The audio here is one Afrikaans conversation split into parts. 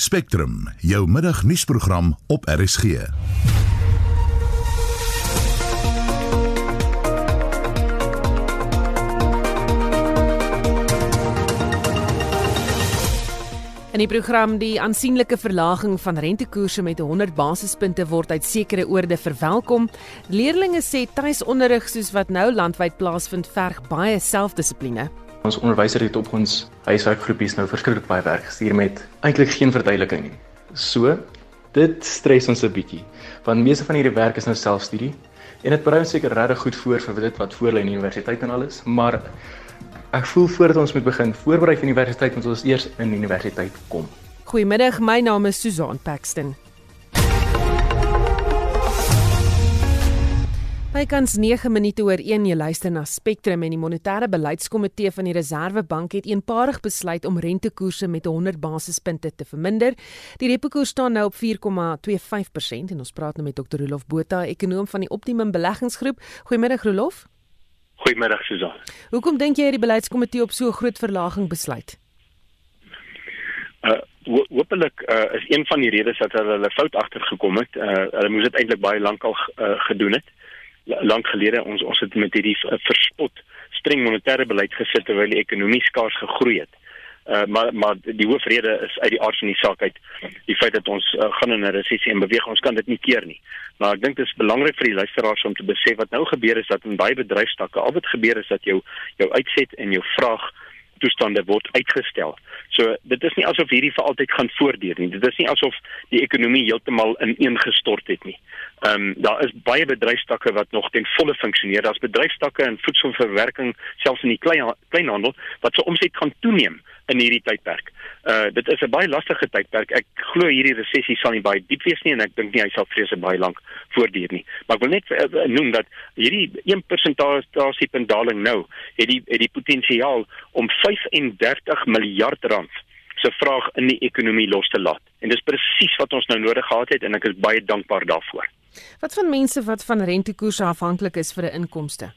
Spectrum, jou middagnuusprogram op RSG. In die program die aansienlike verlaging van rentekoerse met 100 basispunte word uit sekere oorde verwelkom. Leerlinge sê tuisonderrig soos wat nou landwyd plaasvind verg baie selfdissipline. Ons onderwyser het op ons huiswerkgroepies nou verskriklik baie werk gestuur met eintlik geen verduideliking nie. So, dit stres ons 'n bietjie. Want meeste van hierdie werk is nou selfstudie en dit berei ons seker regtig goed voor vir dit wat voor lê in universiteit en alles, maar ek voel voordat ons moet begin voorberei vir universiteit moet ons eers in universiteit kom. Goeiemiddag, my naam is Susan Paxton. Bykans 9 minute oor 1 jy luister na Spectrum en die monetêre beleidskomitee van die Reserwebank het eenparig besluit om rentekoerse met 100 basispunte te verminder. Die repo-koers staan nou op 4,25% en ons praat nou met Dr. Rolof Botha, ekonom van die Optimum Beleggingsgroep. Goeiemiddag Rolof. Goeiemiddag Susan. Hoekom dink jy die beleidskomitee op so 'n groot verlaging besluit? Uh hoopelik uh, is een van die redes dat hulle hulle fout agtergekom het. Uh, hulle moes dit eintlik baie lank al uh, gedoen het lank gelede ons ons het met hierdie uh, verspot streng monetêre beleid gesit terwyl die ekonomie skaars gegroei het. Uh, maar maar die hoofrede is uit die aard van die saak uit die feit dat ons uh, gaan in 'n resessie en beweeg ons kan dit nie keer nie. Maar ek dink dit is belangrik vir die luisteraars om te besef wat nou gebeur is dat in baie bedryfstakke al wat gebeur is dat jou jou uitset en jou vraag toestande word uitgestel. So dit is nie asof hierdie vir altyd gaan voortduur nie. Dit is nie asof die ekonomie heeltemal ineengestort het nie. Ehm um, daar is baie bedryfstakke wat nog ten volle funksioneer. Daar's bedryfstakke in voedselverwerking, selfs in die klein kleinhandel wat se omset gaan toeneem in hierdie tydperk. Uh dit is 'n baie lastige tydperk. Ek glo hierdie resessie sal nie baie diep wees nie en ek dink nie hy sal vreeslik baie lank voortduur nie. Maar ek wil net uh, noem dat hierdie 1% punt daling nou het die het die potensiaal om 35 miljard rand se vraag in die ekonomie los te laat. En dis presies wat ons nou nodig gehad het en ek is baie dankbaar daarvoor. Wat van mense wat van rentekoerse afhanklik is vir 'n inkomste?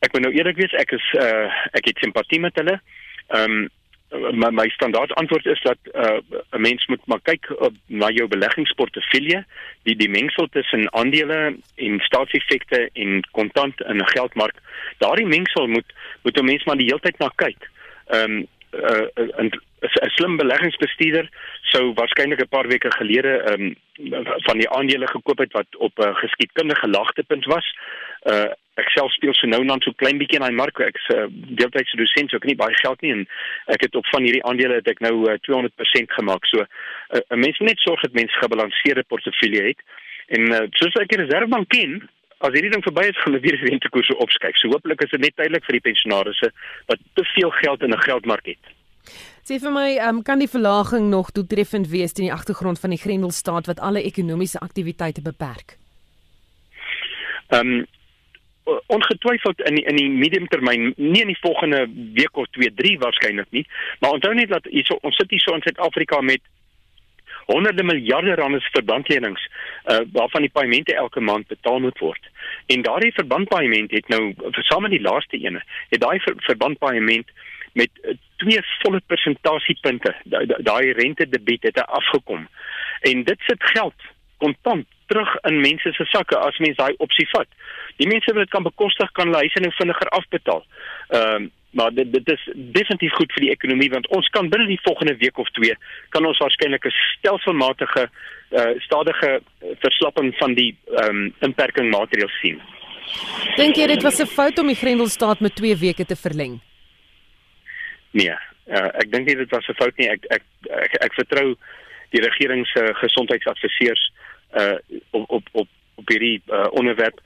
Ek moet nou eerlik wees, ek is uh ek het simpatie met hulle. Ehm um, my my standaard antwoord is dat uh 'n mens moet maar kyk op na jou beleggingsportefeulje, die die mengsel tussen aandele en staatseffekte en kontant in 'n geldmark. Daardie mengsel moet moet 'n mens maar die hele tyd na kyk. Ehm um, uh, 'n 'n slim beleggingsbestuurder sou waarskynlik 'n paar weke gelede um, van die aandele gekoop het wat op 'n uh, geskiedkundige laagtepunt was. Uh, ek self speel so nou dan so klein bietjie in daai mark. Ek's 'n uh, deeltydse dosent, so ek het nie baie geld nie en ek het op van hierdie aandele het ek nou uh, 200% gemaak. So 'n uh, mens moet net sorg dat mens gebalanseerde portefeulje het. En uh, soos ek die reservebank ken, as hierdie ding verby is, gaan hulle weer die rentekoerse opskuif. So hopelik is dit net tydelik vir die pensionaarsse wat te veel geld in 'n geldmark het. Sê vir my, um, kan die verlaging nog doeltreffend wees teen die agtergrond van die Grendelstaat wat alle ekonomiese aktiwiteite beperk? Ehm um, ongetwyfeld in die, in die mediumtermyn, nie in die volgende week of 2, 3 waarskynlik nie, maar onthou net dat hierso ons sit hier so in Suid-Afrika met honderde miljarde rande verbandlenings uh, waarvan die paemente elke maand betaal moet word. En daardie verbandpaement het nou saam met die laaste ene, het daai ver, verbandpaement met uh, twee volle persentasiepunte daai rente debiet het afgekom. En dit sit geld kontant terug in mense se sakke as mens daai opsie vat. Die mense wat dit kan bekostig kan hulle huise nou vinniger afbetaal. Ehm uh, maar dit dit is definitief goed vir die ekonomie want ons kan binne die volgende week of twee kan ons waarskynlik 'n stelselmatige uh, stadige verslapping van die ehm um, inperking maatreëls sien. Dink jy dit was 'n fout om die Grendelstaat met 2 weke te verleng? Nee, uh, ek dink nie dit was 'n fout nie. Ek ek ek, ek vertrou die regering se gesondheidsadviseurs uh op op op op hierdie uh, onderwerp.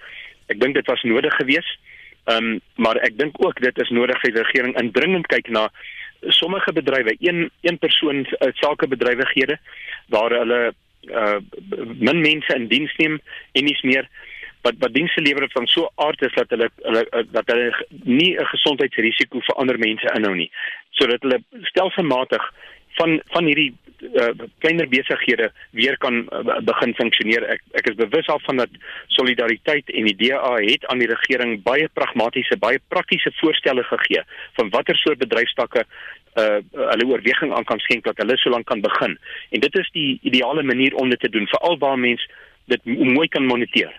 Ek dink dit was nodig geweest. Ehm um, maar ek dink ook dit is nodig vir die regering indringend kyk na sommige bedrywe, een een persoon uh, sakebedrywighede waar hulle uh min mense in diens neem en nie meer wat wat dienste lewer van so aard is dat hulle hulle dat hulle nie 'n gesondheidsrisiko vir ander mense inhou nie sodat hulle stelselmatig van van hierdie uh, kleiner besighede weer kan uh, begin funksioneer. Ek ek is bewus daarvan dat solidariteit en die DA het aan die regering baie pragmatiese, baie praktiese voorstelle gegee van watter soort bedryfstakke uh hulle oorweging aan kan skenk dat hulle so lank kan begin. En dit is die ideale manier om dit te doen veral waar mens dit mooi kan moniteer.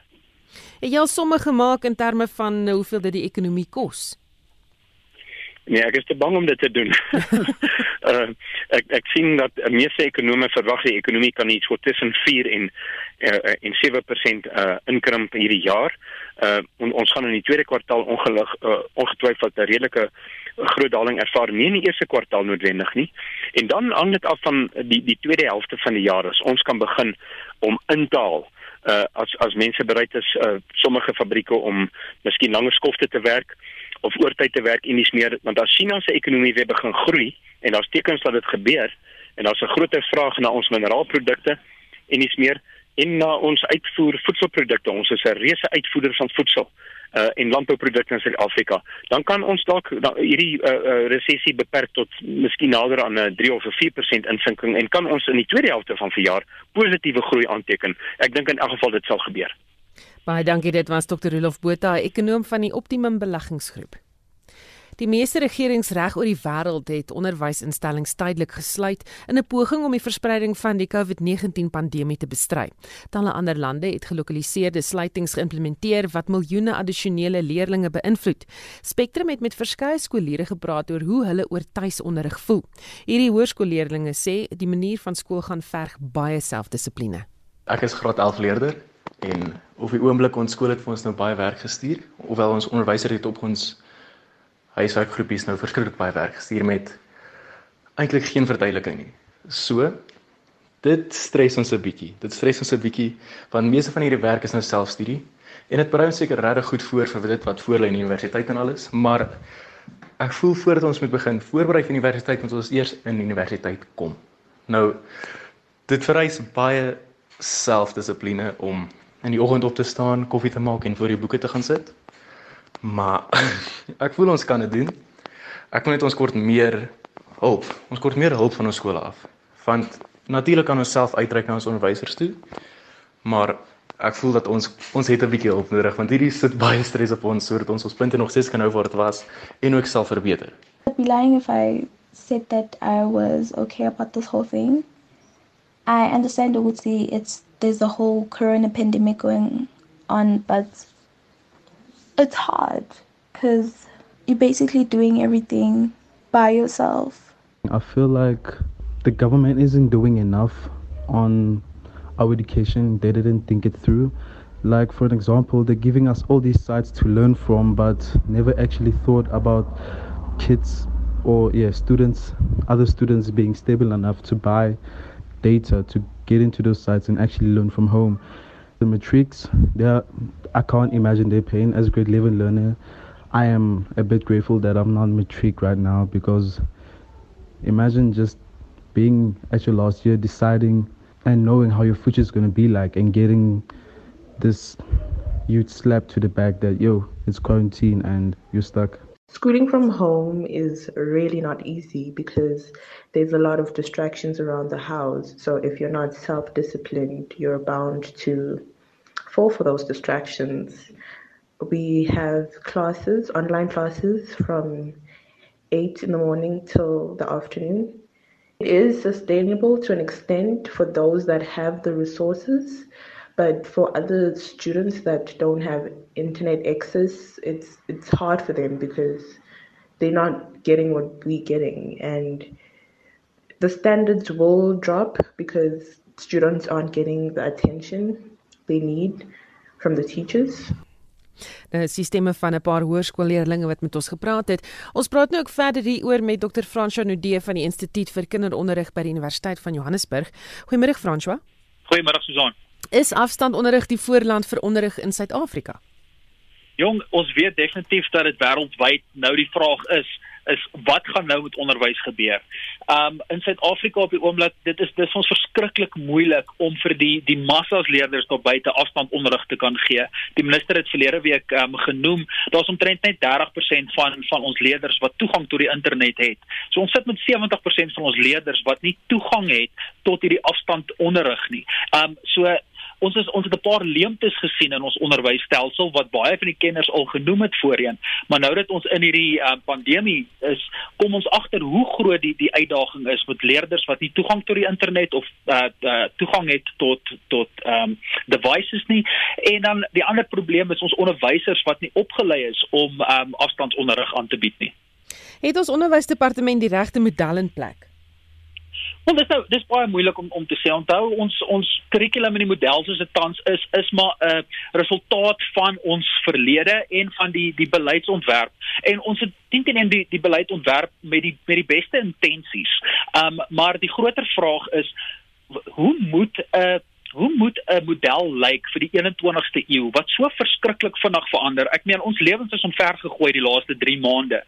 Het jy al somme gemaak in terme van hoeveel dit die ekonomie kos? Nee, ek is te bang om dit te doen. uh, ek ek sien dat meeste ekonome verwag die ekonomie kan iets so tussen 4 en uh, en 7% uh, inkrimp hierdie jaar. Uh, on, ons gaan in die tweede kwartaal ongelig uh, ongetwyfeld 'n redelike groot daling ervaar nie in die eerste kwartaal noodwendig nie. En dan hang dit af van die die tweede helfte van die jaar as ons kan begin om intaal uh as as mense bereid is uh sommige fabrieke om miskien langer skofte te werk of oortyd te werk en nie meer want as China se ekonomie weer begin groei en daar's tekens dat dit gebeur en daar's 'n groter vraag na ons mineraalprodukte en nie meer en na ons uitvoer voedselprodukte. Ons is 'n reuse uitvoerder van voedsel uh, en landbouprodukte in Suid-Afrika. Dan kan ons dalk hierdie uh, uh, resessie beperk tot miskien nader aan 'n 3 of 4% insinking en kan ons in die tweede helfte van verjaar positiewe groei aanteken. Ek dink in elk geval dit sal gebeur Baie dankie dit was Dr. Rolof Botha, ekonom van die Optimum Beleggingsgroep. Die meeste regerings reg oor die wêreld het onderwysinstellings tydelik gesluit in 'n poging om die verspreiding van die COVID-19 pandemie te bestry. Talle ander lande het gelokaliseerde sluitings geïmplementeer wat miljoene addisionele leerders beïnvloed. Spectrum het met verskeie skoolleerders gepraat oor hoe hulle oor tuisonderrig voel. Hierdie hoërskoolleerders sê die manier van skool gaan verg baie selfdissipline. Ek is graad 11 leerder en op die oomblik ons skool het vir ons nou baie werk gestuur hoewel ons onderwysers het op ons huiswerkgroepies nou verskriklik baie werk gestuur met eintlik geen verduideliking nie. So dit stres ons 'n bietjie. Dit stres ons 'n bietjie want meeste van hierdie werk is nou selfstudie en dit berei ons seker regtig goed voor vir dit wat voor lê in universiteit en alles, maar ek voel voordat ons moet begin voorberei vir universiteit moet ons eers in universiteit kom. Nou dit vereis baie selfdissipline om in die oggend op te staan, koffie te maak en voor die boeke te gaan sit. Maar ek voel ons kan dit doen. Ek wil net ons kort meer hulp. Ons kort meer hulp van ons skole af. Want natuurlik kan ons self uitreik na ons onderwysers toe. Maar ek voel dat ons ons het 'n bietjie hulp nodig want hierdie sit baie stres op ons sodat ons ons punte nog steeds kan hou waar dit was en ook self verbeter. I'd be lying if I said that I was okay about this whole thing. I understand Uguti, it's there's a whole corona pandemic going on, but it's hard because you're basically doing everything by yourself. I feel like the government isn't doing enough on our education. They didn't think it through. Like, for an example, they're giving us all these sites to learn from, but never actually thought about kids or, yeah, students, other students being stable enough to buy data to get into those sites and actually learn from home. The matrics, they are, I can't imagine their pain as a grade 11 learner. I am a bit grateful that I'm not matric right now because imagine just being at your last year, deciding and knowing how your future is going to be like and getting this huge slap to the back that, yo, it's quarantine and you're stuck. Schooling from home is really not easy because there's a lot of distractions around the house. So if you're not self disciplined, you're bound to fall for those distractions. We have classes, online classes from 8 in the morning till the afternoon. It is sustainable to an extent for those that have the resources, but for other students that don't have internet access, it's it's hard for them because they're not getting what we're getting, and the standards will drop because students aren't getting the attention they need from the teachers. Nou is sisteme van 'n paar hoërskoolleerdlinge wat met ons gepraat het. Ons praat nou ook verder hieroor met Dr. François Nudee van die Instituut vir Kinderonderrig by die Universiteit van Johannesburg. Goeiemôre François. Goeiemôre Susan. Is afstandonderrig die voorland vir onderrig in Suid-Afrika? Jong, ons weet definitief dat dit wêreldwyd nou die vraag is, is wat gaan nou met onderwys gebeur? Um in Suid-Afrika op die oomblik, dit is dis ons verskriklik moeilik om vir die die massas leerders tot buite afstand onderrig te kan gee. Die minister het verlede week um genoem, daar's omtrent net 30% van van ons leerders wat toegang tot die internet het. So ons sit met 70% van ons leerders wat nie toegang het tot hierdie afstand onderrig nie. Um so ons is ons het 'n paar leemtes gesien in ons onderwysstelsel wat baie van die kenners al genoem het voorheen. Maar nou dat ons in hierdie uh, pandemie is, kom ons agter hoe groot die die uitdaging is met leerders wat nie toegang tot die internet of uh, uh toegang het tot tot um devices nie. En dan die ander probleem is ons onderwysers wat nie opgelei is om um afstandsonderrig aan te bied nie. Het ons onderwysdepartement die regte model in plek? Want dit is nou dis baie moeilik om om te sê. Onthou ons ons kurrikulum en die model soos dit tans is is maar 'n uh, resultaat van ons verlede en van die die beleidsontwerp. En ons het teen die die beleidsontwerp met die met die beste intensies. Um maar die groter vraag is hoe moet 'n uh, Hoe moet 'n model lyk vir die 21ste eeu wat so verskriklik vinnig verander? Ek meen ons lewens is omver gegooi die laaste 3 maande.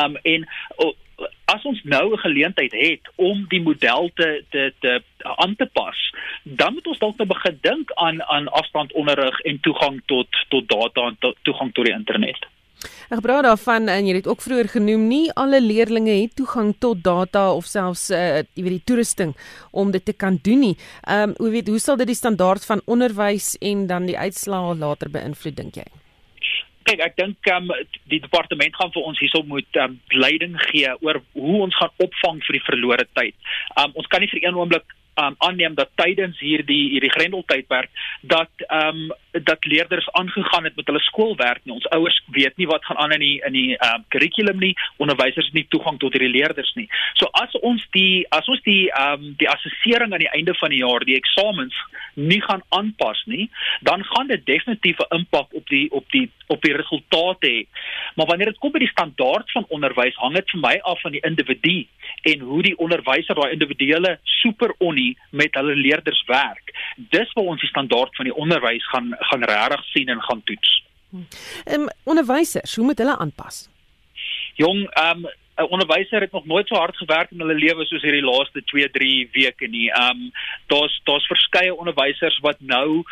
Um en oh, as ons nou 'n geleentheid het om die model te te te aan te pas, dan moet ons dalk nou begin dink aan aan afstandonderrig en toegang tot tot data en to, toegang tot die internet. Ek praat daarvan en jy het ook vroeër genoem nie alle leerders het toegang tot data of selfs uh, jy weet die toerusting om dit te kan doen nie. Ehm um, hoe weet hoe sal dit die standaard van onderwys en dan die uitslae later beïnvloed dink jy? kyk ek dink um, die departement gaan vir ons hierop moet um, leiding gee oor hoe ons gaan opvang vir die verlore tyd. Um, ons kan nie vir een oomblik um, aanneem dat tydens hierdie hierdie grendeltydperk dat ehm um, dat leerders aangegaan het met hulle skoolwerk nie. Ons ouers weet nie wat gaan aan in die in die ehm um, kurrikulum nie. Onderwysers het nie toegang tot hierdie leerders nie. So as ons die as ons die ehm um, die assessering aan die einde van die jaar, die eksamens nie gaan aanpas nie, dan gaan dit definitief 'n impak op die op die op die resultate hê. Maar wanneer dit kom by die standaard van onderwys, hang dit vir my af van die individu en hoe die onderwyser daai individuele superonie met hulle leerders werk. Dis waar ons die standaard van die onderwys gaan gaan regtig sien en gaan toets. Ehm um, onderwysers, hoe moet hulle aanpas? Jong, ehm um, 'n onderwyser het nog nooit so hard gewerk in hulle lewe soos hierdie laaste 2, 3 weke nie. Ehm um, daar's daar's verskeie onderwysers wat nou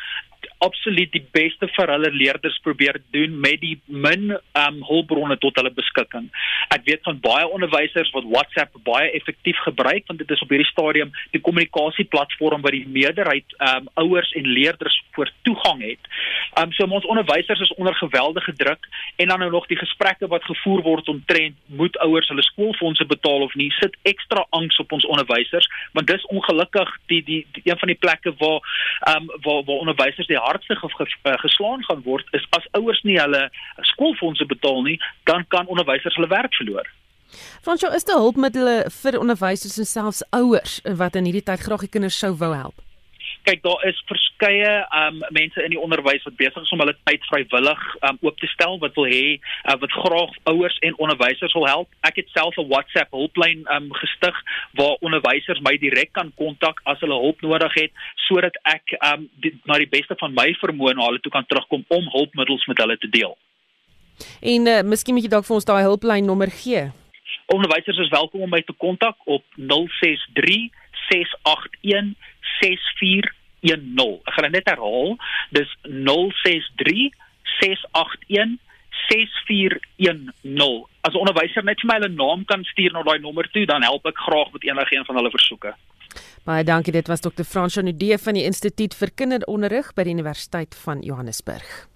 absoluut die beste vir hulle leerders probeer doen met die min um hulpbronne tot hulle beskikking. Ek weet van baie onderwysers wat WhatsApp baie effektief gebruik want dit is op hierdie stadium die kommunikasieplatform wat die meerderheid um ouers en leerders voor toegang het. Um so ons onderwysers is onder geweldige druk en dan nou nog die gesprekke wat gevoer word omtrent moet ouers hulle skoolfondse betaal of nie sit ekstra angs op ons onderwysers want dis ongelukkig die die, die een van die plekke waar um waar waar onderwysers die hardste eh, geslaan gaan word is as ouers nie hulle skoolfondse betaal nie, dan kan onderwysers hulle werk verloor. Fransjo, is daar hulpmiddels vir onderwysers en selfs ouers wat in hierdie tyd graag die kinders sou wou help? Kyk daar is verskeie um mense in die onderwys wat besig is om hulle tyd vrywillig um oop te stel wat wil hê uh, wat graag ouers en onderwysers wil help. Ek het self 'n WhatsApp hulplyn um gestig waar onderwysers my direk kan kontak as hulle hulp nodig het sodat ek um die, na die beste van my vermoë na hulle toe kan terugkom om hulpmiddels met hulle te deel. En uh, miskien moet jy dalk vir ons daai hulplyn nommer gee. Onderwysers is welkom om my te kontak op 063 681 6410. Ek gaan net herhaal. Dis 063 681 6410. As 'n onderwyser net vir my hulle naam kan stuur na daai nommer toe, dan help ek graag met enige een van hulle versoeke. Baie dankie. Dit was Dr. Fransjo Nudee van die Instituut vir Kinderonderrig by die Universiteit van Johannesburg.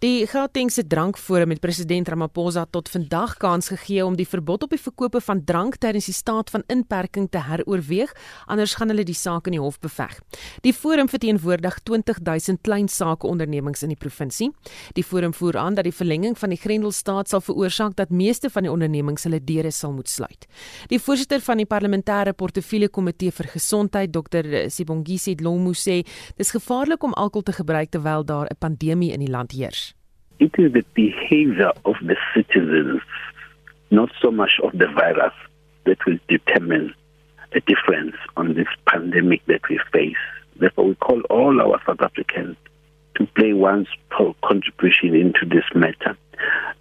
Die Gautengse drankforum met president Ramaphosa tot vandag kans gegee om die verbod op die verkope van drank tydens die staat van inperking te heroorweeg, anders gaan hulle die saak in die hof beveg. Die forum verteenwoordig 20000 klein sakeondernemings in die provinsie. Die forum voer aan dat die verlenging van die Grendelstaat sal veroorsaak dat meeste van die ondernemings hulle deure sal moet sluit. Die voorsitter van die parlementêre portefeulje komitee vir gesondheid, Dr Sibongisi Dlomu sê, dis gevaarlik om alkohol te gebruik terwyl daar 'n pandemie in die land heers. It is the behavior of the citizens, not so much of the virus, that will determine the difference on this pandemic that we face. Therefore, we call all our South Africans to play one's contribution into this matter.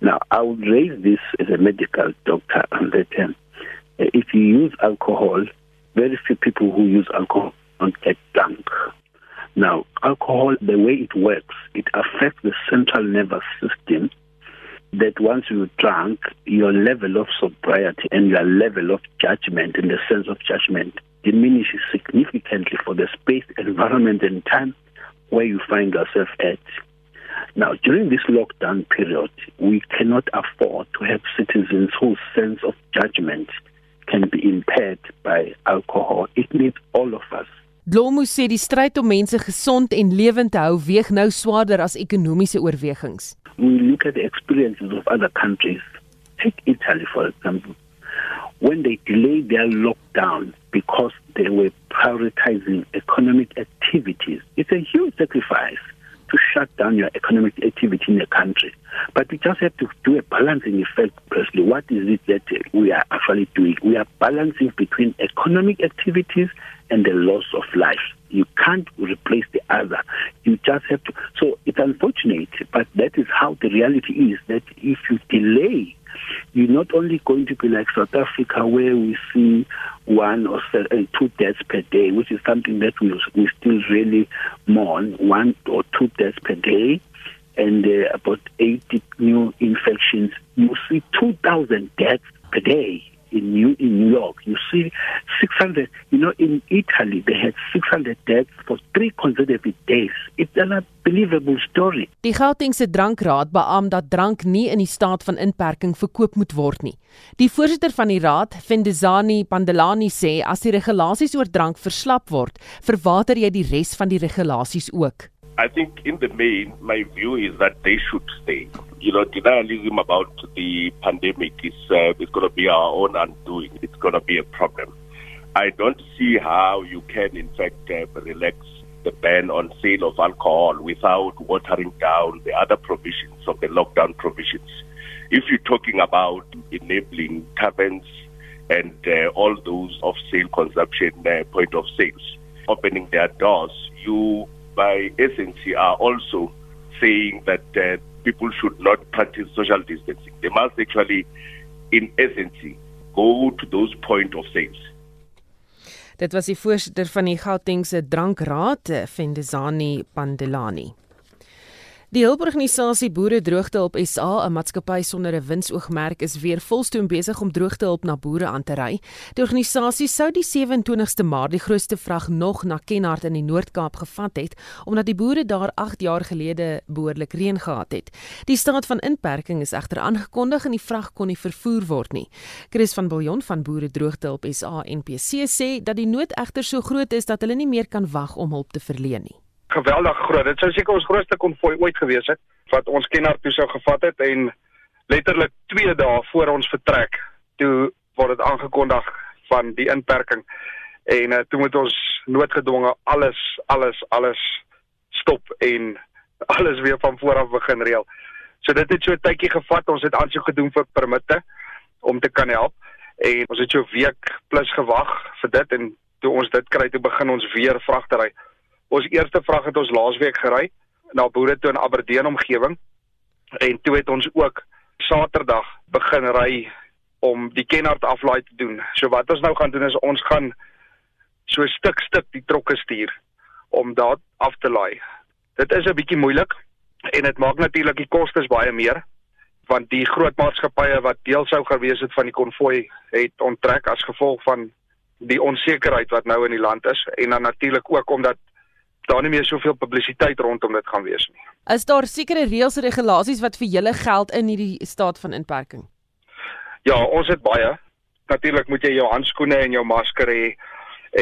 Now, I would raise this as a medical doctor, and that um, if you use alcohol, very few people who use alcohol don't get drunk. Now, alcohol, the way it works, it affects the central nervous system. That once you drunk, your level of sobriety and your level of judgment, and the sense of judgment, diminishes significantly for the space, environment, and time where you find yourself at. Now, during this lockdown period, we cannot afford to have citizens whose sense of judgment can be impaired by alcohol. It needs all of us. Blomo sê die stryd om mense gesond en lewend te hou weeg nou swaarder as ekonomiese oorwegings. We look at the experiences of other countries. Take Italy for example. When they delayed their lockdown because they were prioritizing economic activities, it's a huge sacrifice. To shut down your economic activity in the country. But we just have to do a balancing effect, Presley. What is it that we are actually doing? We are balancing between economic activities and the loss of life. You can't replace the other. You just have to. So it's unfortunate, but that is how the reality is that if you delay you're not only going to be like South Africa, where we see one or uh, two deaths per day, which is something that we, we still really mourn, one or two deaths per day, and uh, about 80 new infections. You see 2,000 deaths per day in New in New York. You see 600. You know, in Italy they had 600 deaths for three consecutive days. It's an unbelievable story. Die Gautengse drankraad beam dat drank nie in die staat van inperking verkoop moet word nie. Die voorsitter van die raad, Fendezani Pandelani sê as die regulasies oor drank verslap word, verwater jy die res van die regulasies ook. I think in the main, my view is that they should stay. You know, denialism about the pandemic is uh, is going to be our own undoing. It's going to be a problem. I don't see how you can, in fact, uh, relax the ban on sale of alcohol without watering down the other provisions of the lockdown provisions. If you're talking about enabling taverns and uh, all those of sale consumption uh, point of sales opening their doors, you by SNC are also saying that uh, people should not practice social distancing. They must actually, in SNC, go to those point of sales. Dit was die voorsitter van die Gautengse Drankraad, Fendezani Pandelani. Die hulporganisasie Boere Droogtehulp SA, 'n maatskappy sonder 'n winsoogmerk, is weer volstoom besig om droogtehulp na boere aan te ry. Die organisasie sou die 27ste Maart die grootste vrag nog na Kenhardt in die Noord-Kaap gevat het, omdat die boere daar 8 jaar gelede behoorlik reën gehad het. Die staat van inperking is egter aangekondig en die vrag kon nie vervoer word nie. Chris van Biljon van Boere Droogtehulp SA NPC sê dat die nood egter so groot is dat hulle nie meer kan wag om hulp te verleen nie geweldig groot. Dit sou seker ons grootste konvoi ooit gewees het wat ons kenner toe sou gevat het en letterlik 2 dae voor ons vertrek toe word dit aangekondig van die inperking en uh, toe moet ons noodgedwonge alles alles alles stop en alles weer van voor af begin reël. So dit het so 'n tydjie gevat. Ons het aansoek gedoen vir permitte om te kan help en ons het so 'n week plus gewag vir dit en toe ons dit kry toe begin ons weer vragtery. Ons eerste vrag het ons laasweek gery na boere toe in Aberdeen omgewing en toe het ons ook Saterdag begin ry om die Kenhardt aflaai te doen. So wat ons nou gaan doen is ons gaan so stuk stuk die trokke stuur om daar af te laai. Dit is 'n bietjie moeilik en dit maak natuurlik die kostes baie meer want die groot maatskappye wat deel sou gewees het van die konvoi het onttrek as gevolg van die onsekerheid wat nou in die land is en dan natuurlik ook omdat daar nie meer soveel publisiteit rondom dit gaan wees nie. Is daar sekere reëls en regulasies wat vir julle geld in hierdie staat van inperking? Ja, ons het baie. Natuurlik moet jy jou handskoene en jou masker hê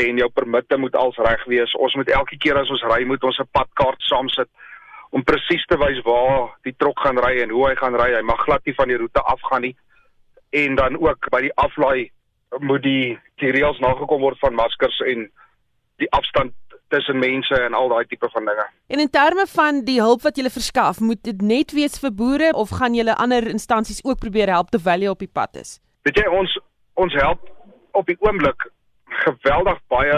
en jou permitte moet als reg wees. Ons moet elke keer as ons ry moet ons 'n padkaart saamsit om presies te wys waar die trok gaan ry en hoe hy gaan ry. Hy mag glad nie van die roete afgaan nie. En dan ook by die aflaai moet die die reëls nagekom word van maskers en die afstand tussen mense en al daai tipe van dinge. En in terme van die hulp wat jy verskaf, moet dit net wees vir boere of gaan jy ander instansies ook probeer help terwyl jy op die pad is? Weet jy ons ons help op die oomblik geweldig baie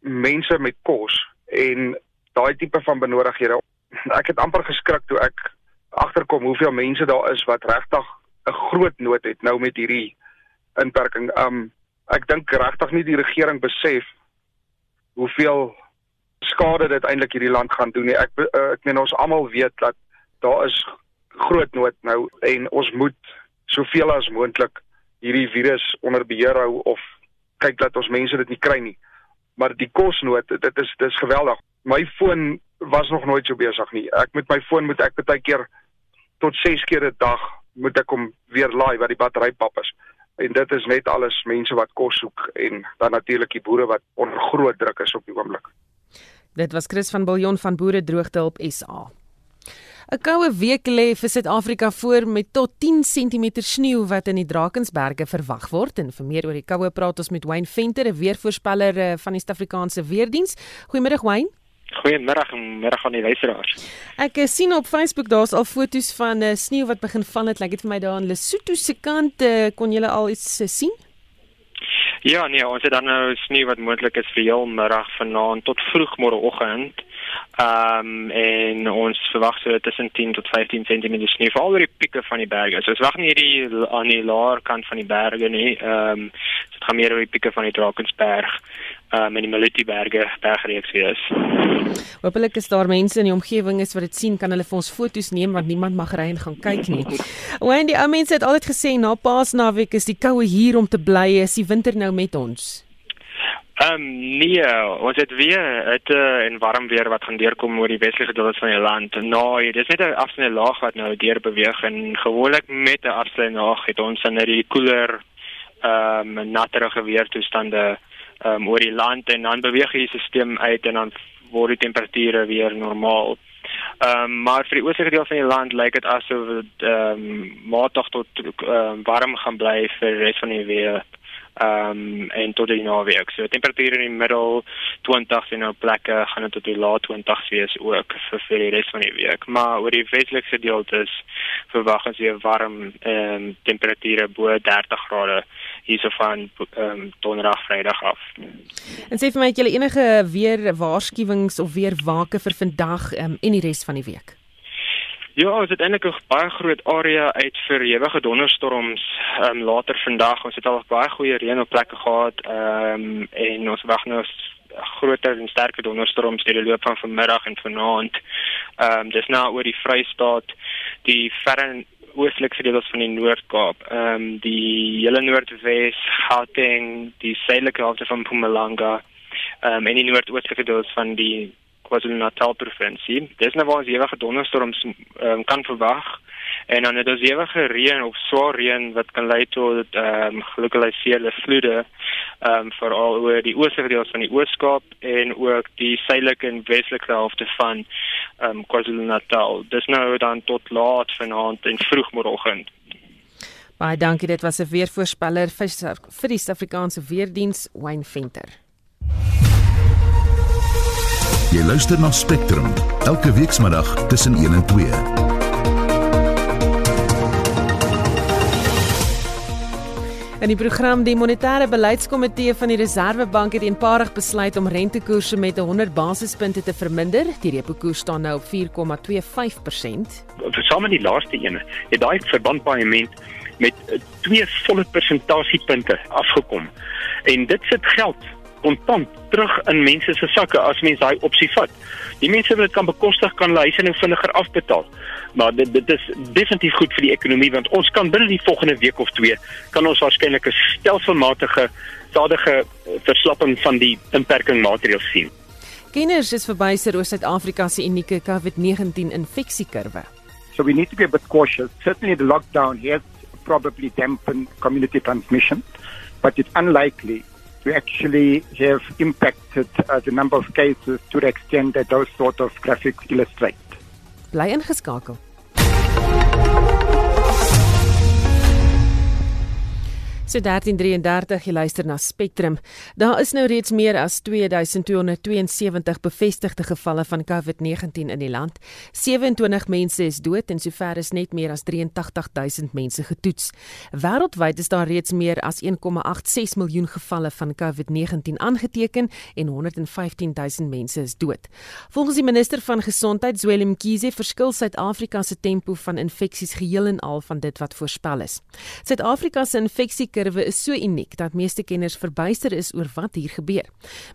mense met kos en daai tipe van benodighede. Ek het amper geskrik toe ek agterkom hoeveel mense daar is wat regtig 'n groot nood het nou met hierdie inperking. Um ek dink regtig nie die regering besef hoeveel skade dit eintlik hierdie land gaan doen nie. Ek uh, ek meen ons almal weet dat daar is groot nood nou en ons moet soveel as moontlik hierdie virus onder beheer hou of kyk dat ons mense dit nie kry nie. Maar die kosnood, dit is dis geweldig. My foon was nog nooit so besig nie. Ek met my foon moet ek baie keer tot 6 keer 'n dag moet ek hom weer laai wat die battery pap is. En dit is net alles mense wat kos soek en dan natuurlik die boere wat onder groot druk is op die oomblik. Dit was Chris van Biljon van Boere Droogte op SA. 'n Koue week lê vir Suid-Afrika voor met tot 10 cm sneeu wat in die Drakensberge verwag word en vir meer oor die koue praat ons met Wayne Venter, 'n weervoorspeller eh, van die Suid-Afrikaanse Weerdiens. Goeiemiddag Wayne. Goeiemiddag en middag aan die luisteraars. Ek uh, sien op Facebook daar's al foto's van uh, sneeu wat begin val het. Lyk dit vir my daar in Lesotho se kant uh, kon jy al iets uh, sien? Ja, nee, ons het dan nou sneeu wat moontlik is vir heel middag vanaand tot vroeg môreoggend. Ehm um, en ons verwag so tussen 10 tot 15 cm sneeu oor die pieke van die berge. So ons wag nie hierdie aan die laer kant van die berge nie. Ehm um, dit gaan meer oor die pieke van die Drakensberg um, en die Malutiberge bergreeks wees. Hoopelik is daar mense in die omgewing is wat dit sien kan hulle vir ons foto's neem want niemand mag ry en gaan kyk nie. Wayne, die ou mense het altyd gesê na Paasnaweek is die koue hier om te bly, is die winter nou met ons. Ehm um, nee, ons het weer hitte en warm weer wat gaan deurkom oor die westelike deel van die land. Nou, dis net 'n afsnede laag wat nou deur beweeg en gewoonlik met 'n afsnede laag het ons dan net die koeler ehm um, natterige weertoestande um, oor die land en dan beweeg die stelsel uit en dan word die temperature weer normaal. Ehm um, maar vir die ooste deel van die land lyk dit asof dit ehm um, matig tot um, warm gaan bly vir die res van die week ehm um, en tot die naweek. So temperature in die middel 20s en op plekke gaan dit tot die lae 20s wees ook vir vir die res van die week. Maar oor die westelike gedeeltes verwag ons weer warm ehm um, temperature bo 30 grade hierso van ehm um, donderdag vrydag af. En sê vir my het julle enige weer waarskuwings of weer wake vir vandag ehm um, en die res van die week? Ja, ons het eintlik 'n baie groot area uit vir ewige donderstorms ehm um, later vandag. Ons het al baie goeie reën op plekke gehad ehm um, en ons wag nou groter en sterker donderstorms deur die loop van vanmiddag en vanaand. Ehm um, dis nou oor die Vrystaat, die verre oostelike dele van die Noord-Kaap, ehm um, die hele Noordwes, Gauteng, die suidelike helfte van Mpumalanga, ehm um, en die noordoostelike dele van die KwaZulu-Natal provinsie. Dis nou waar ons ewige donderstorms um, kan verwag en dan het ons ewige reën of swaar reën wat kan lei tot ehm um, gelokaliseerde vloede ehm um, veral oor die ooste deel van die Oos-Kaap en ook die suidelike en westelike helfte van ehm um, KwaZulu-Natal. Dis nou dan tot laat vanaand en vroeg môreoggend. Baie dankie, dit was 'n weervoorspeller vir die Suid-Afrikaanse Weerdiens Wayne Venter. Jy luister na Spectrum elke weekmiddag tussen 1 en 2. In die program die monetêre beleidskomitee van die Reserwebank het eenparig besluit om rentekoerse met 100 basispunte te verminder. Die repo koers staan nou op 4,25%. Versame die laaste ene het daai verbandpaaiement met twee volle persentasiepunte afgekom. En dit sit geld kontant terug in mense se sakke as mens daai opsie vat. Die mense wat dit kan bekostig kan hulle huise nou vinniger afbetaal. Maar dit dit is definitief goed vir die ekonomie want ons kan binne die volgende week of twee kan ons waarskynlik 'n stelselmatige stadige verslapping van die inperkingmaatreëls sien. Kenners is verbyser oor Suid-Afrika se unieke COVID-19 infeksiekurwe. So we need to be a bit cautious. Certainly the lockdown has probably dampened community transmission, but it's unlikely we actually have impacted uh, the number of cases to the extent that those sort of graphics illustrate. Bly ingeskakel. So 1333 jy luister na Spectrum. Daar is nou reeds meer as 2272 bevestigde gevalle van COVID-19 in die land. 27 mense is dood en sover is net meer as 83000 mense getoets. Wêreldwyd is daar reeds meer as 1,86 miljoen gevalle van COVID-19 aangeteken en 115000 mense is dood. Volgens die minister van Gesondheid, Zweli Mkhize, verskil Suid-Afrika se tempo van infeksies geheel en al van dit wat voorspel is. Suid-Afrika se infeksie infeksiekurwe is so uniek dat meeste kenners verbuister is oor wat hier gebeur.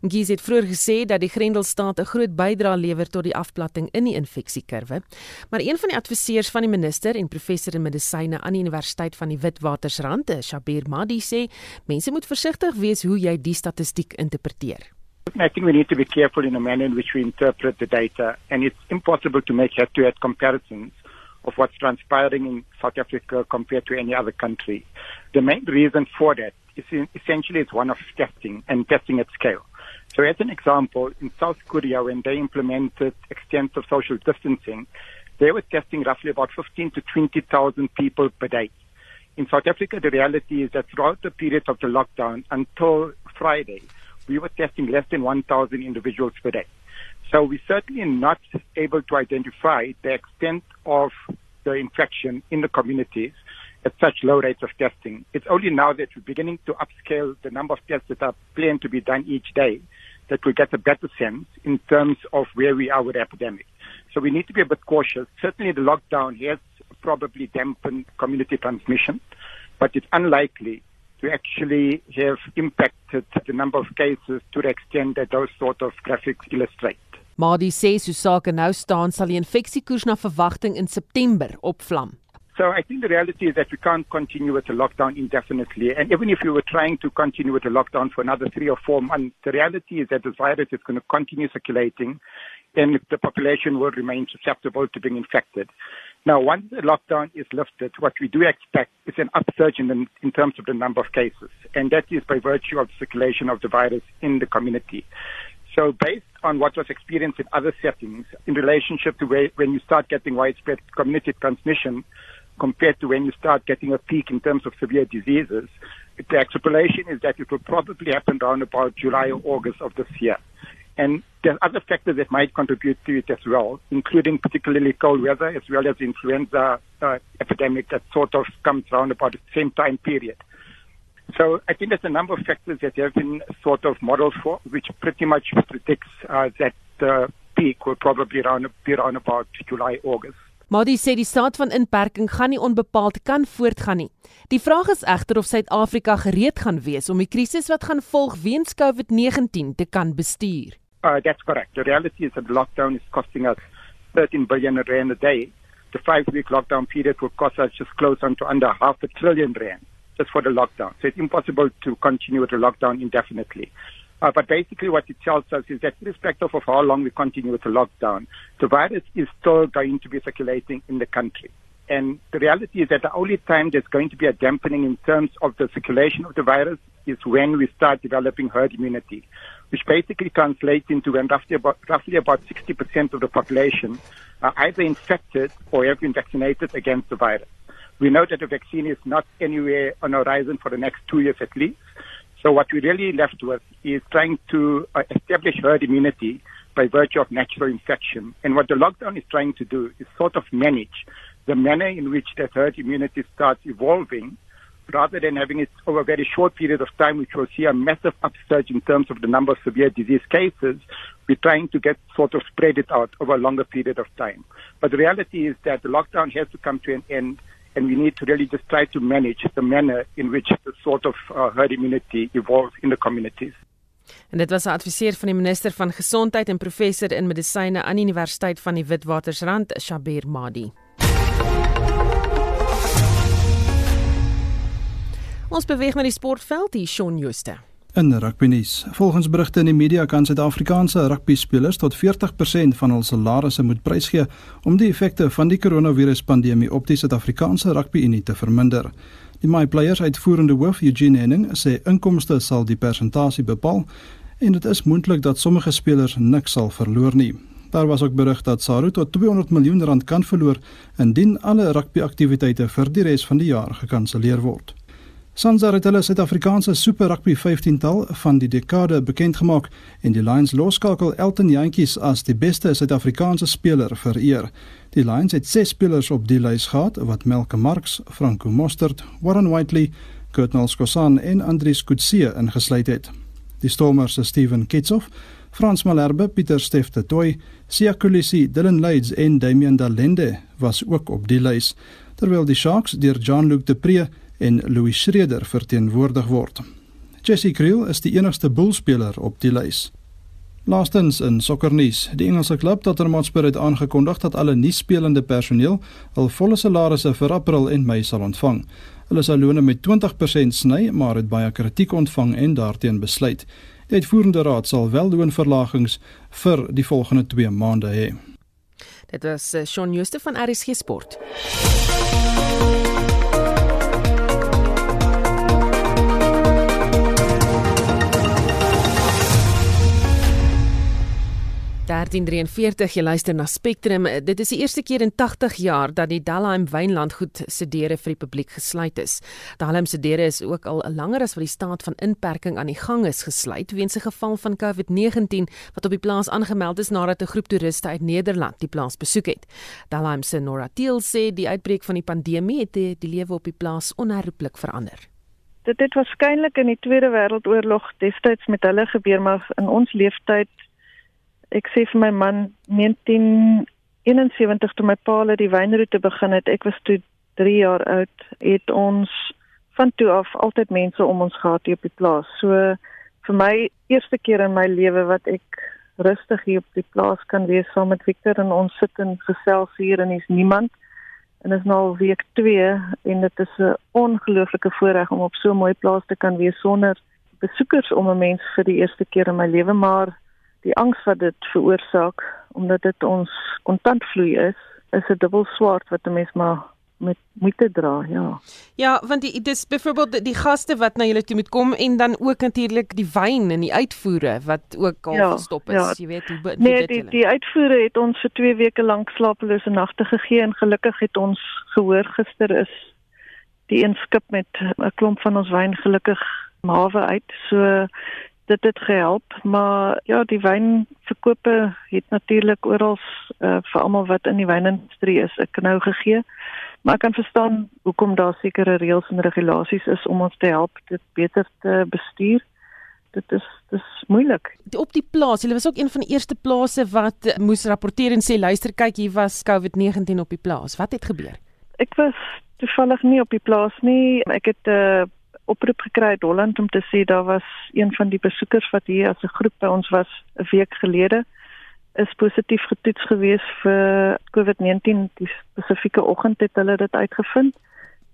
Mgies het vroeër gesê dat die Grendelstaat 'n groot bydrae lewer tot die afplatting in die infeksiekurwe, maar een van die adviseurs van die minister en professor in medisyne aan die Universiteit van die Witwatersrand, Shabir Madi sê, mense moet versigtig wees hoe jy die statistiek interpreteer. I think we need to be careful in the manner in which we interpret the data, and it's impossible to make head-to-head comparisons of what's transpiring in South Africa compared to any other country. The main reason for that is essentially it's one of testing and testing at scale. So as an example, in South Korea, when they implemented extensive social distancing, they were testing roughly about 15 to 20,000 people per day. In South Africa, the reality is that throughout the period of the lockdown until Friday, we were testing less than 1,000 individuals per day. So we're certainly not able to identify the extent of the infection in the communities at such low rates of testing. It's only now that we're beginning to upscale the number of tests that are planned to be done each day that we get a better sense in terms of where we are with the epidemic. So we need to be a bit cautious. Certainly the lockdown has probably dampened community transmission, but it's unlikely to actually have impacted the number of cases to the extent that those sort of graphics illustrate. Madi sê so sake nou staan sal die infeksiekoers na verwagting in September opvlam. So I think the reality is that we can't continue with the lockdown indefinitely. And even if we were trying to continue with the lockdown for another three or four months, the reality is that the virus is going to continue circulating and the population will remain susceptible to being infected. Now, once the lockdown is lifted, what we do expect is an upsurge in, the, in terms of the number of cases, and that is by virtue of the circulation of the virus in the community. So, based on what was experienced in other settings, in relationship to where, when you start getting widespread community transmission, compared to when you start getting a peak in terms of severe diseases, the extrapolation is that it will probably happen around about July or August of this year. And there's other factors that might contribute to it as well, including particularly cold weather as well as influenza uh, epidemic that sort of comes around about the same time period. So I think there's a number of factors that have been sort of modeled for, which pretty much predicts uh, that the peak will probably around, be around about July, August. Modi sê die staat van inperking gaan nie onbepaald kan voortgaan nie. Die vraag is egter of Suid-Afrika gereed gaan wees om die krisis wat gaan volg weens COVID-19 te kan bestuur. Uh, that's correct. The reality is that the lockdown is costing us 13 billion rand a day. The five-week lockdown period will cost us just close on to under half a trillion rand just for the lockdown. So it's impossible to continue with the lockdown indefinitely. Uh, but basically what it tells us is that irrespective of how long we continue with the lockdown, the virus is still going to be circulating in the country. And the reality is that the only time there's going to be a dampening in terms of the circulation of the virus is when we start developing herd immunity, which basically translates into when roughly about, roughly about 60% of the population are either infected or have been vaccinated against the virus. We know that the vaccine is not anywhere on the horizon for the next two years at least. So what we really left with is trying to uh, establish herd immunity by virtue of natural infection. And what the lockdown is trying to do is sort of manage the manner in which that herd immunity starts evolving rather than having it over a very short period of time, which will see a massive upsurge in terms of the number of severe disease cases, we're trying to get sort of spread it out over a longer period of time. But the reality is that the lockdown has to come to an end, and we need to really just try to manage the manner in which the sort of uh, herd immunity evolves in the communities. En dit was 'n adviseur van die minister van gesondheid en professor in medisyne aan die Universiteit van die Witwatersrand, Shabir Madi. Ons beweeg na die sportveld hier Shaun Jooste. In rugbynuus. Volgens berigte in die media kan Suid-Afrikaanse rugbyspelers tot 40% van hul salarisse moet prysgee om die effekte van die koronaviruspandemie op die Suid-Afrikaanse rugbyunie te verminder. Die My Players uitvoerende hoof Eugene Henning sê inkomste sal die persentasie bepaal en dit is moontlik dat sommige spelers niks sal verloor nie. Daar was ook berig dat Saru tot 200 miljoen rand kan verloor indien alle rugbyaktiwiteite vir die res van die jaar gekanselleer word. Sansa het hulle Suid-Afrikaanse Super Rugby 15-tal van die dekade bekend gemaak en die Lions loskakel Elton Jantjies as die beste Suid-Afrikaanse speler vereer. Die Lions het 6 spelers op die lys gehad wat Melke Marx, Franco Mostert, Warren Whiteley, Kurt Nalskosan en Andries Kutsie ingesluit het. Die Stormers se Steven Kitsoff, Frans Malherbe, Pieter Stefte Toy, Sia Kolisi, Dylan Leeds en Damian Dalende was ook op die lys, terwyl die Sharks deur Jean-Luc Depree en Louis Schreder verteenwoordig word. Jesse Kriel is die enigste boelspeler op die lys. Laastens in sokkernuus, die Engelse klub Tottenham Hotspur het aangekondig dat alle nuutspelende personeel hul volle salarisse vir April en Mei sal ontvang. Hulle sal lone met 20% sny, maar het baie kritiek ontvang en daarteen besluit. Die uitvoerende raad sal wel loonverlagings vir die volgende 2 maande hê. Dit was eh, Shaun Jooste van RSG Sport. 1343 jy luister na Spectrum. Dit is die eerste keer in 80 jaar dat die Dalheim Wynlandgoed se deure vir die publiek gesluit is. Dalheim se deure is ook al langer as wat die staat van inperking aan die gang is gesluit weens 'n geval van COVID-19 wat op die plaas aangemeld is nadat 'n groep toeriste uit Nederland die plaas besoek het. Dalheim se Nora Thiel sê die uitbreek van die pandemie het die, die lewe op die plaas onherroepelik verander. Dit het waarskynlik in die Tweede Wêreldoorlog destyds met hulle gebeur maar in ons leeftyd ek sê vir my man 1971 toe my pa hulle die wynroete begin het, ek was toe 3 jaar oud, het ons van toe af altyd mense om ons gehad hier op die plaas. So vir my eerste keer in my lewe wat ek rustig hier op die plaas kan wees saam met Victor en ons sit in gesels hier en is niemand. En dit is nou week 2 en dit is 'n ongelooflike voorreg om op so 'n mooi plaas te kan wees sonder besoekers om 'n mens vir die eerste keer in my lewe maar die angs wat dit veroorsaak omdat dit ons kontantvloei is, is 'n dubbel swaard wat 'n mens maar met moeite dra, ja. Ja, want die dis byvoorbeeld die, die gaste wat na julle toe moet kom en dan ook natuurlik die wyn en die uitvoere wat ook al ja, gestop is, ja. jy weet hoe Nee, dit die, die uitvoere het ons vir 2 weke lank slapelose nagte gegee en gelukkig het ons gehoor gister is die een skip met 'n klomp van ons wyn gelukkig hawe uit. So dit het gehelp, maar ja, die wynverkope het natuurlik oral uh, vir almal wat in die wynindustrie is 'n knou gegee. Maar ek kan verstaan hoekom daar sekere reëls en regulasies is om ons te help dit beter te bestuur. Dit is dis moeilik. Op die plaas, hulle was ook een van die eerste plase wat moes rapporteer en sê luister kyk hier was COVID-19 op die plaas. Wat het gebeur? Ek was toevallig nie op die plaas nie. Ek het 'n uh, eh, oproep gekry uit Holland om te sê daar was een van die besoekers wat hier as 'n groep by ons was 'n week gelede is positief getoets gewees vir COVID-19 die spesifieke oggend het hulle dit uitgevind.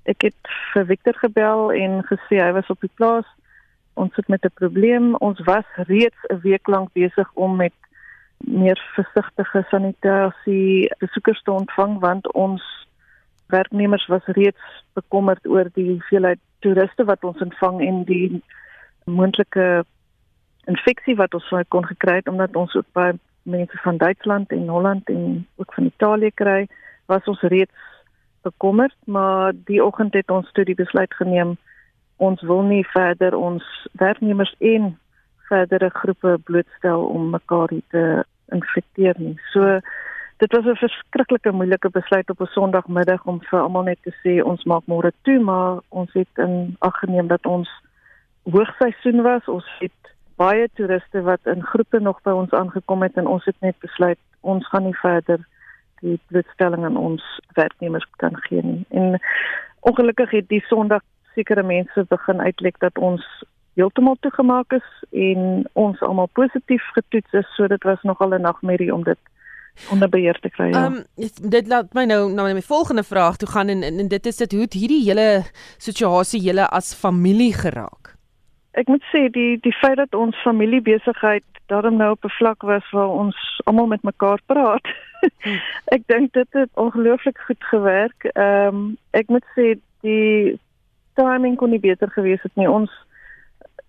Ek het vir Victor gebel en gesê hy was op die plaas. Ons het met 'n probleem. Ons was reeds 'n week lank besig om met meer versigtige sanitasie besoekers te ontvang want ons werknemers was reeds bekommerd oor die hoeveelheid toeriste wat ons ontvang en die moontlike infeksie wat ons sou kon gekry het omdat ons ook baie mense van Duitsland en Holland en ook van Italië kry, was ons reeds bekommerd, maar die oggend het ons toe die besluit geneem ons wil nie verder ons werknemers en verdere groepe blootstel om mekaar te infekteer nie. So dit was 'n verskriklike moeilike besluit op 'n Sondagmiddag om vir almal net te sê ons maak môre toe, maar ons het in ag geneem dat ons hoogseisoen was. Ons het baie toeriste wat in groepe nog by ons aangekom het en ons het net besluit ons gaan nie verder die blootstelling aan ons werknemers kan gee nie. En ongelukkig het die Sondag sekere mense begin uitlek dat ons heeltemal toegemaak is en ons almal positief getoets is, so dit was nogal 'n nagmerrie om dit onder beheer te kry. Ja. Ehm um, dit laat my nou na my volgende vraag toe gaan en, en, en dit is dit hoe hierdie hele situasie julle as familie geraak? Ek moet sê die die feit dat ons familiebesigheid daarom nou op 'n vlak was waar ons almal met mekaar praat. ek dink dit het ongelooflik goed gewerk. Ehm um, ek moet sê die timing kon nie beter gewees het nie. Ons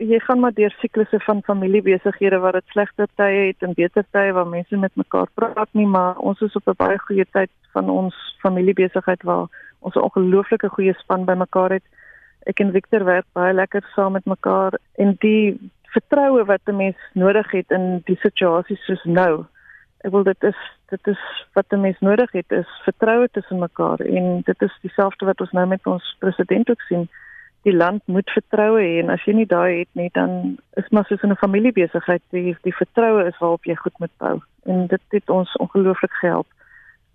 jy gaan maar deur siklusse van familiebesighede waar dit slegte tye het en beter tye waar mense met mekaar praat nie, maar ons is op 'n baie goeie tyd van ons familiebesigheid waar ons 'n ongelooflike goeie span by mekaar het. Ek en Victor werk baie lekker saam met mekaar en die vertroue wat 'n mens nodig het in die situasies soos nou. Ek wil dit is dit is wat 'n mens nodig het is vertroue tussen mekaar en dit is dieselfde wat ons nou met ons president ook sien die land moet vertroue hê en as jy nie daai het nie dan is maar soos 'n familiebesigheid die die vertroue is waarop jy goed moet bou en dit het ons ongelooflik gehelp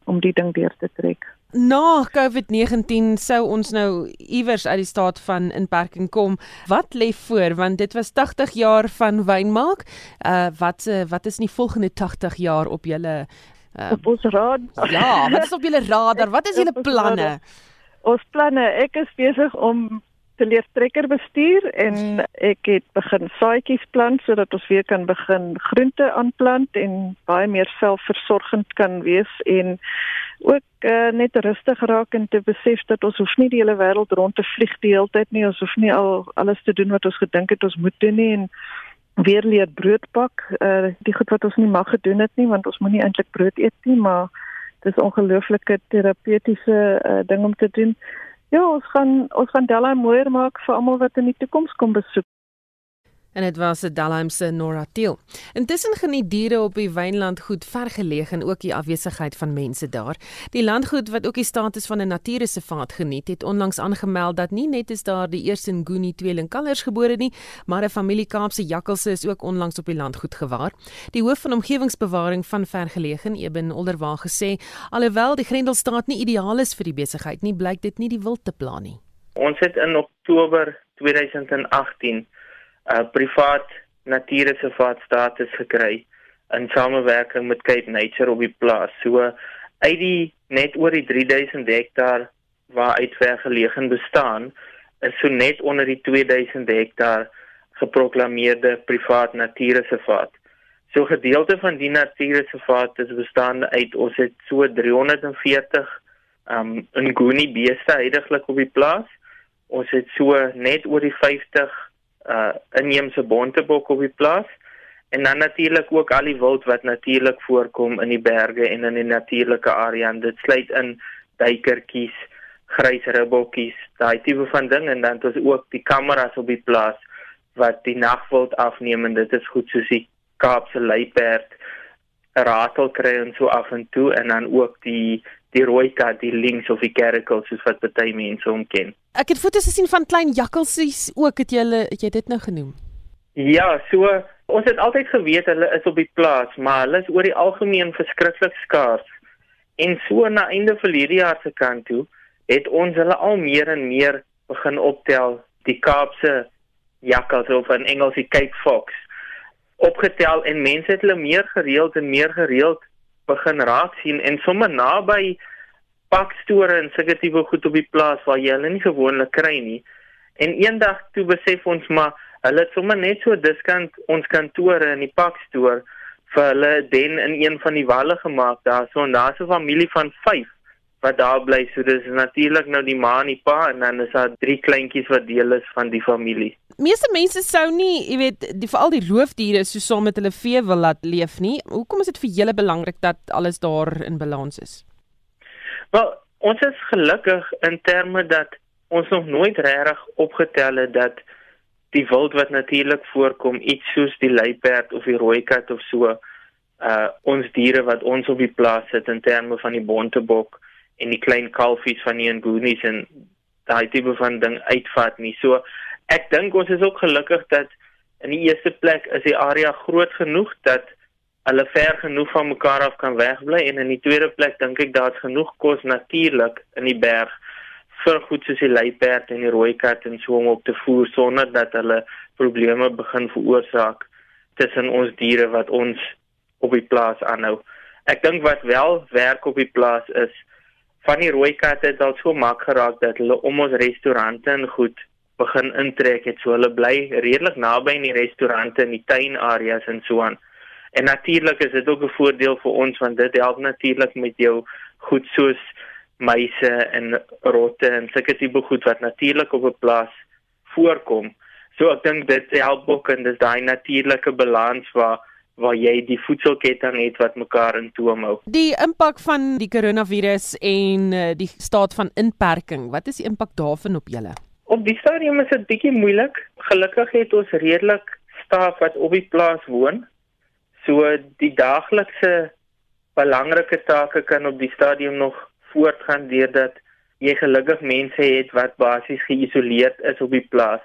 om die ding deur te trek. Na COVID-19 sou ons nou iewers uit die staat van inperking kom. Wat lê voor want dit was 80 jaar van wynmaak. Uh wat uh, wat is in die volgende 80 jaar op julle uh, op ons radar? Ja, wat is op julle radar? Wat is julle planne? Ons planne, ek is besig om te leer trekker bestuur en ek het begin saaitjies plant sodat ons weer kan begin groente aanplant en baie meer selfversorgend kan wees en ook uh, net rustig raak en te besef dat ons hoef nie die hele wêreld rond te vlieg die hele tyd nie. Ons hoef nie al alles te doen wat ons gedink het ons moet doen nie en weer leer brood bak uh, die goed wat ons nie mag gedoen het nie want ons moenie eintlik brood eet nie maar dis ongelooflike terapeutiese uh, ding om te doen Ja, ons gaan ons gaan Delhi mooier maak vir almal wat in die toekoms kom besoek en dit was 'n Dalheimse Noratiel. Intussen geniet diere op die Wynland goed vergeleë en ook die afwesigheid van mense daar. Die landgoed wat ook die status van 'n natuurreservaat geniet, het onlangs aangemeld dat nie net is daar die eerste Nguni tweelingkalvers gebore nie, maar 'n familie Kaapse jakkalse is ook onlangs op die landgoed gewaar. Die hoof van omgewingsbewaring van vergeleë, Eben Olderwaan gesê, alhoewel die Grendelstraat nie ideaal is vir die besigheid nie, blyk dit nie die wil te plan nie. Ons het in Oktober 2018 uh, privaat natuurreservaat status gekry in samewerking met Cape Nature op die plaas. So uit die net oor die 3000 hektaar waar uitvergeleë bestaan, is so net onder die 2000 hektaar geproklaameerde privaat natuurreservaat. So gedeelte van die natuurreservaat is bestaande uit ons het so 340 um nguni beeste heidaglik op die plaas. Ons het so net oor die 50 uh inheemse bontebok op die plaas. En dan natuurlik ook al die wild wat natuurlik voorkom in die berge en in die natuurlike area. En dit sluit in duikertjies, grys ribbokkies, daai tipe van ding. En dan het ons ook die kameras op die plaas wat die nagwild afneem. En dit is goed soos die Kaapse luiperd, ratel kry en so af en toe. En dan ook die die rooi kat, die lynx of die caracal soos wat baie mense hom ken. Ek het foto's gesien van klein jakkalsies ook het jy hulle het jy dit nou genoem? Ja, so ons het altyd geweet hulle is op die plaas, maar hulle is oor die algemeen verskriklik skaars. En so na einde verlede jaar se kant toe het ons hulle al meer en meer begin optel, die Kaapse jakkals of in Engels die Cape Fox opgetel en mense het hulle meer gereeld en meer gereeld begin raak sien en sommer naby pakstore en sulke tipe goed op die plaas waar jy hulle nie gewoonlik kry nie. En eendag toe besef ons maar hulle het sommer net so diskant ons kantore in die pakstoor vir hulle den in een van die walle gemaak daar so en daar's 'n familie van 5 wat daar bly. So dis natuurlik nou die ma en die pa en dan is daar drie kleintjies wat deel is van die familie. Meeste mense sou nie, jy weet, die veral die roofdiere so saam met hulle vee wil laat leef nie. Hoekom is dit vir julle belangrik dat alles daar in balans is? Wel, ons is gelukkig in terme dat ons nog nooit regtig opgetel het dat die wild wat natuurlik voorkom, iets soos die luiperd of die rooi kat of so, uh ons diere wat ons op die plaas het in terme van die bontebok en die klein kalfies van die ngunies en daai tipe van ding uitvat nie. So ek dink ons is ook gelukkig dat in die eerste plek is die area groot genoeg dat hulle ver genoeg van mekaar af kan wegbly en in die tweede plek dink ek daar's genoeg kos natuurlik in die berg vir goed soos die luiperd en die rooi kat en so om op te voer sonder dat hulle probleme begin veroorsaak tussen ons diere wat ons op die plaas aanhou. Ek dink wat wel werk op die plaas is van die rooi katte het al so mak geraak dat hulle om ons restaurante en goed begin intrek het so hulle bly redelik naby in die restaurante en die tuinareas en so aan. En natuurlik is dit ook 'n voordeel vir ons want dit help natuurlik met jou goed soos muise en rotte en sulke tipe goed wat natuurlik op 'n plaas voorkom. So ek dink dit help ook en dis daai natuurlike balans waar waar jy die voedselketting het wat mekaar in toom hou. Die impak van die koronavirus en uh, die staat van inperking, wat is die impak daarvan op julle? Op die stadium is dit bietjie moeilik. Gelukkig het ons redelik staf wat op die plaas woon. So die daaglikse belangrike take kan op die stadium nog voortgaan deurdat jy gelukkig mense het wat basies geïsoleerd is op die plaas.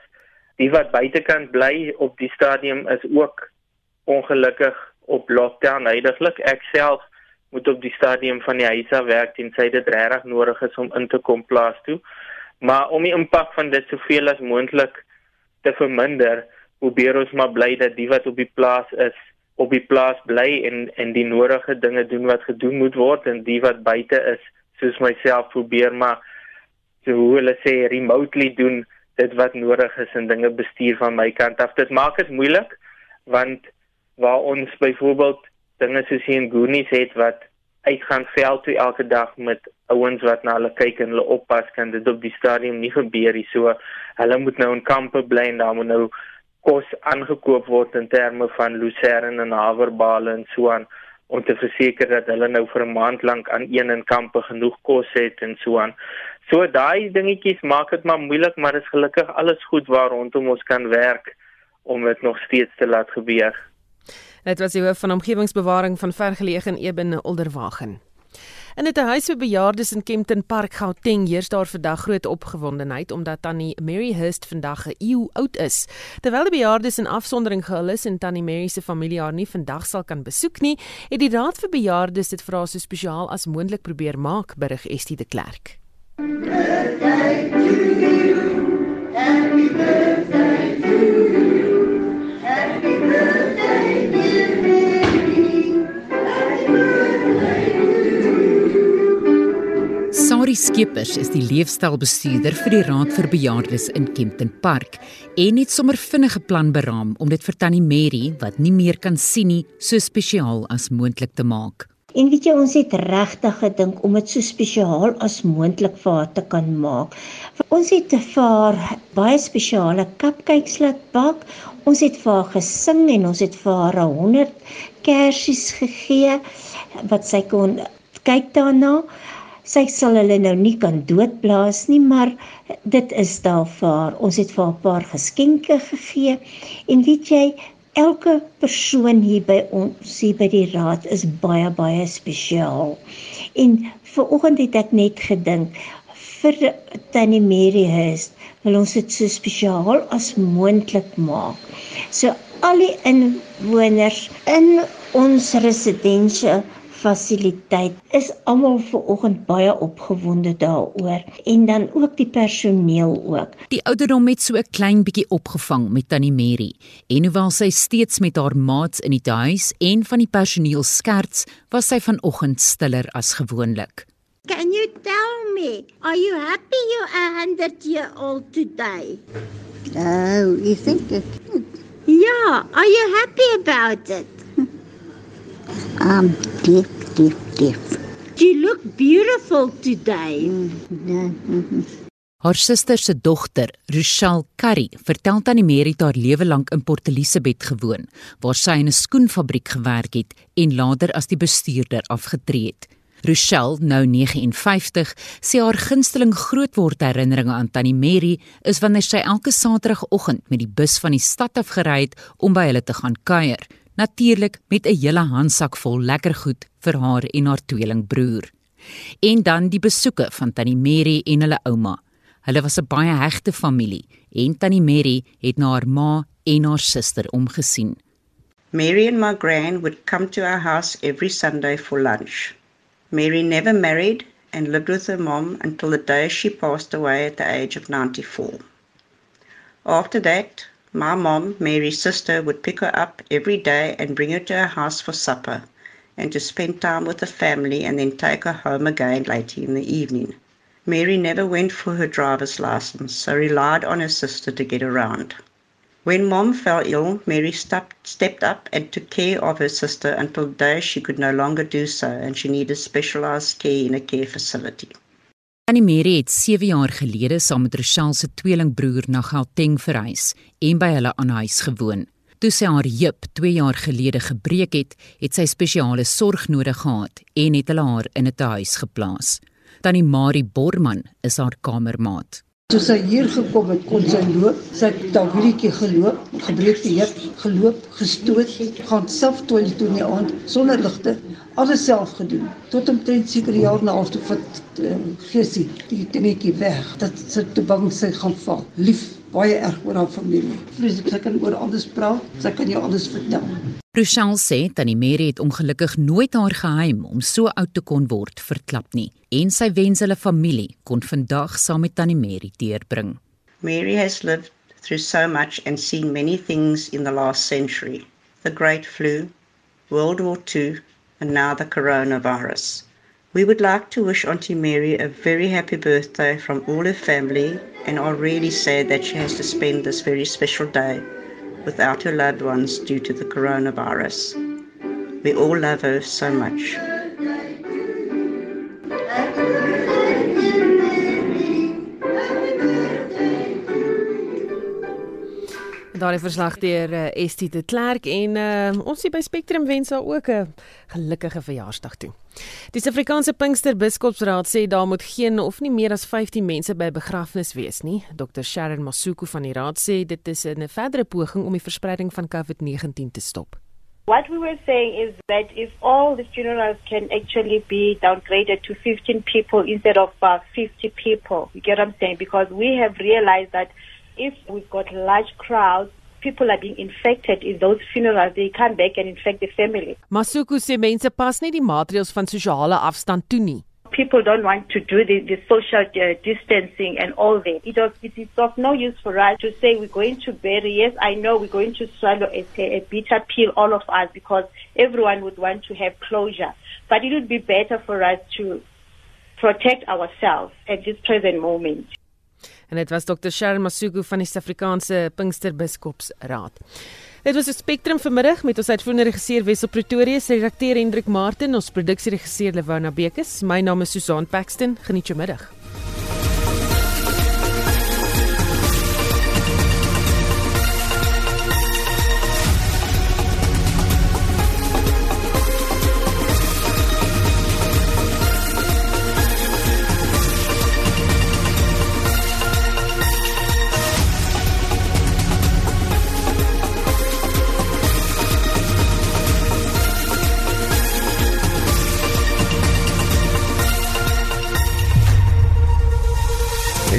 Die wat buitekant bly op die stadium is ook ongelukkig op lockdown heidaglik. Ek self moet op die stadium van die huis af werk tensy dit regtig nodig is om in te kom plaas toe. Maar om die impak van dit soveel as moontlik te verminder, probeer ons maar bly dat die wat op die plaas is, op die plaas bly en en die nodige dinge doen wat gedoen moet word en die wat buite is, soos myself probeer maar so hoe hulle sê remotely doen dit wat nodig is en dinge bestuur van my kant af. Dit maak dit moeilik want waar ons byvoorbeeld dinge soos hier in Goonies het wat uitgaan veld toe elke dag met ouens wat na hulle kyk en hulle oppas kan dit op die stadium nie gebeur nie. So hulle moet nou in kampe bly en daar moet nou kos aangekoop word in terme van lucerne en haverbale en so aan om te verseker dat hulle nou vir 'n maand lank aan een in kampe genoeg kos het en so aan. So daai dingetjies maak dit maar moeilik, maar dit is gelukkig alles goed waar rondom ons kan werk om dit nog steeds te laat gebeur. Dit was die hoof van omgewingsbewaring van vergeleë in Ebene Olderwagen. In 'n huis vir bejaardes in Kempton Park, Gauteng, heers daar vandag groot opgewondenheid omdat tannie Mary Hurst vandag 'n eeu oud is. Terwyl die bejaardes in afsondering gehul is en tannie Mary se familie haar nie vandag sal kan besoek nie, het die raad vir bejaardes dit vir haar so spesiaal as moontlik probeer maak, berig Estie de Klerk. Birthday to you. Happy birthday Sari Skeepers is die leefstylbestuurder vir die Raad vir Bejaardes in Kempton Park en het sommer vinnige plan beraam om dit vir Tannie Mary wat nie meer kan sien nie, so spesiaal as moontlik te maak. En weet jy ons het regtig gedink om dit so spesiaal as moontlik vir haar te kan maak. Ons het te vaar baie spesiale cupcakes laat bak. Ons het vir haar gesing en ons het vir haar 100 kersies gegee wat sy kon kyk daarna sy sal hulle nou nie kan doodblaas nie, maar dit is daar vir haar. Ons het vir haar 'n paar geskenke gegee en weet jy, elke persoon hier by ons hier by die raad is baie baie spesiaal. En ver oggend het ek net gedink vir Tannie Mary Hurst wil ons dit so spesiaal as moontlik maak. So al die inwoners in ons residensie fasiliteit is almal ver oggend baie opgewonde daaroor en dan ook die personeel ook. Die ouderdom het so 'n klein bietjie opgevang met Tannie Mary en hoewel sy steeds met haar maats in die huis en van die personeel skerts, was sy vanoggend stiller as gewoonlik. Can you tell me, are you happy you're a 100 year old today? Oh, you think it? Yeah, are you happy about it? Um, deaf, deaf, deaf. You look beautiful today. Haar suster se dogter, Rochelle Curry, vertel tannie Mary haar lewe lank in Port Elizabeth gewoon, waar sy in 'n skoenfabriek gewerk het en later as die bestuurder afgetree het. Rochelle, nou 59, sê haar gunsteling grootword herinneringe aan tannie Mary is wanneer sy elke Saterdagoggend met die bus van die stad af gery het om by hulle te gaan kuier natuurlik met 'n hele handsak vol lekker goed vir haar en haar tweelingbroer. En dan die besoeke van tannie Mary en hulle ouma. Hulle was 'n baie hegte familie en tannie Mary het na haar ma en haar suster omgesien. Mary and my grand would come to our house every Sunday for lunch. Mary never married and lived with her mom until the day she passed away at the age of 94. After that, My mom, Mary's sister, would pick her up every day and bring her to her house for supper and to spend time with the family and then take her home again later in the evening. Mary never went for her driver's license, so relied on her sister to get around. When mom fell ill, Mary stepped, up and took care of her sister until the day she could no longer do so and she needed specialized care in a care facility. Annie Mary het 7 jaar gelede saam met Rochelle se tweelingbroer na Gauteng verhuis en by hulle aan huis gewoon. Toe sy haar heup 2 jaar gelede gebreek het, het sy spesiale sorg nodig gehad en het hulle haar in 'n huis geplaas. Tannie Marie Borman is haar kamermaat. Toe sy hier gekom het, kon sy loop. Sy het daai wielietjie geloop, gebreekte heup, geloop, gestoot, gaan self toilet toe in die aand sonder ligte, alles self gedoen. Tot omtrent seker jaar na af toe vat uh, Gesie die dingetjie weg. Dat sy te bang sy gaan val. Lief, baie erg oor haar familie. Vreeslik sy kan oor alles praat, sy kan jou alles vertel. Rochelle sê tannie Mary het ongelukkig nooit haar geheim om so oud te kon word verklap nie en sy wens hulle familie kon vandag saam met tannie Mary deurbring. Mary has lived through so much and seen many things in the last century. The Great Flu, World War II, and now the coronavirus. We would like to wish Auntie Mary a very happy birthday from all her family and are really sad that she has to spend this very special day without her loved ones due to the coronavirus. We all love her so much. Daardie verslag deur uh, Estie de Klerk en uh, ons hier by Spectrum wens haar ook 'n gelukkige verjaarsdag toe. Die Suid-Afrikaanse Pinkster Biskopsraad sê daar moet geen of nie meer as 15 mense by begrafnis wees nie. Dr Sharon Masuku van die raad sê dit is 'n verdere poging om die verspreiding van COVID-19 te stop. What we were saying is that if all the funerals can actually be downgraded to 15 people instead of uh, 50 people, you get what I'm saying? Because we have realized that if we've got large crowds, people are being infected in those funerals, they come back and infect the family. Masuku sê mense pas nie die maatreëls van sosiale afstand toe nie. People don't want to do the, the social uh, distancing and all that. It, was, it is of no use for us to say we're going to bury. Yes, I know we're going to swallow a, a bitter pill, all of us, because everyone would want to have closure. But it would be better for us to protect ourselves at this present moment. En dit was Dr. Sharon Masuku van die Suid-Afrikaanse Pinksterbiskopsraad. Dit was 'n Spectrum vanmiddag met ons uitvoerende regisseur Wessel Pretoria, se redakteur Hendrik Martin, ons produksieregisseur Lewona Bekes. My naam is Susan Paxton. Geniet jou middag.